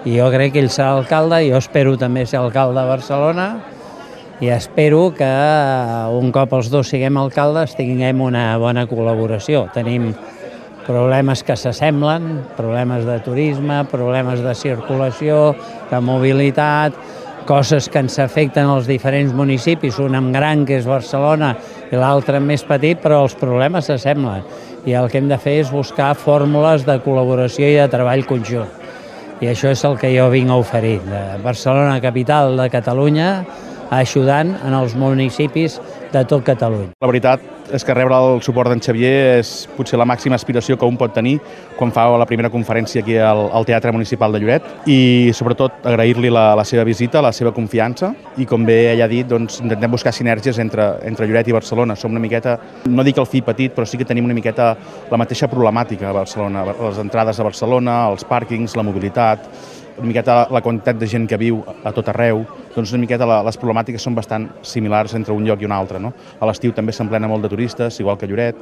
I jo crec que ell serà alcalde, jo espero també ser alcalde de Barcelona i espero que un cop els dos siguem alcaldes tinguem una bona col·laboració. Tenim problemes que s'assemblen, problemes de turisme, problemes de circulació, de mobilitat, coses que ens afecten als diferents municipis, un amb gran, que és Barcelona, i l'altre més petit, però els problemes s'assemblen. I el que hem de fer és buscar fórmules de col·laboració i de treball conjunt. I això és el que jo vinc a oferir. De Barcelona, capital de Catalunya, ajudant en els municipis de tot Catalunya. La veritat és que rebre el suport d'en Xavier és potser la màxima aspiració que un pot tenir quan fa la primera conferència aquí al, al Teatre Municipal de Lloret i sobretot agrair-li la, la seva visita, la seva confiança i com bé ella ha dit, doncs, intentem buscar sinergies entre, entre Lloret i Barcelona. Som una miqueta, no dic el fi petit, però sí que tenim una miqueta la mateixa problemàtica a Barcelona, les entrades a Barcelona, els pàrquings, la mobilitat, una miqueta la quantitat de gent que viu a tot arreu, doncs una miqueta la, les problemàtiques són bastant similars entre un lloc i un altre. No? A l'estiu també s'emplena molt de turistes, igual que Lloret.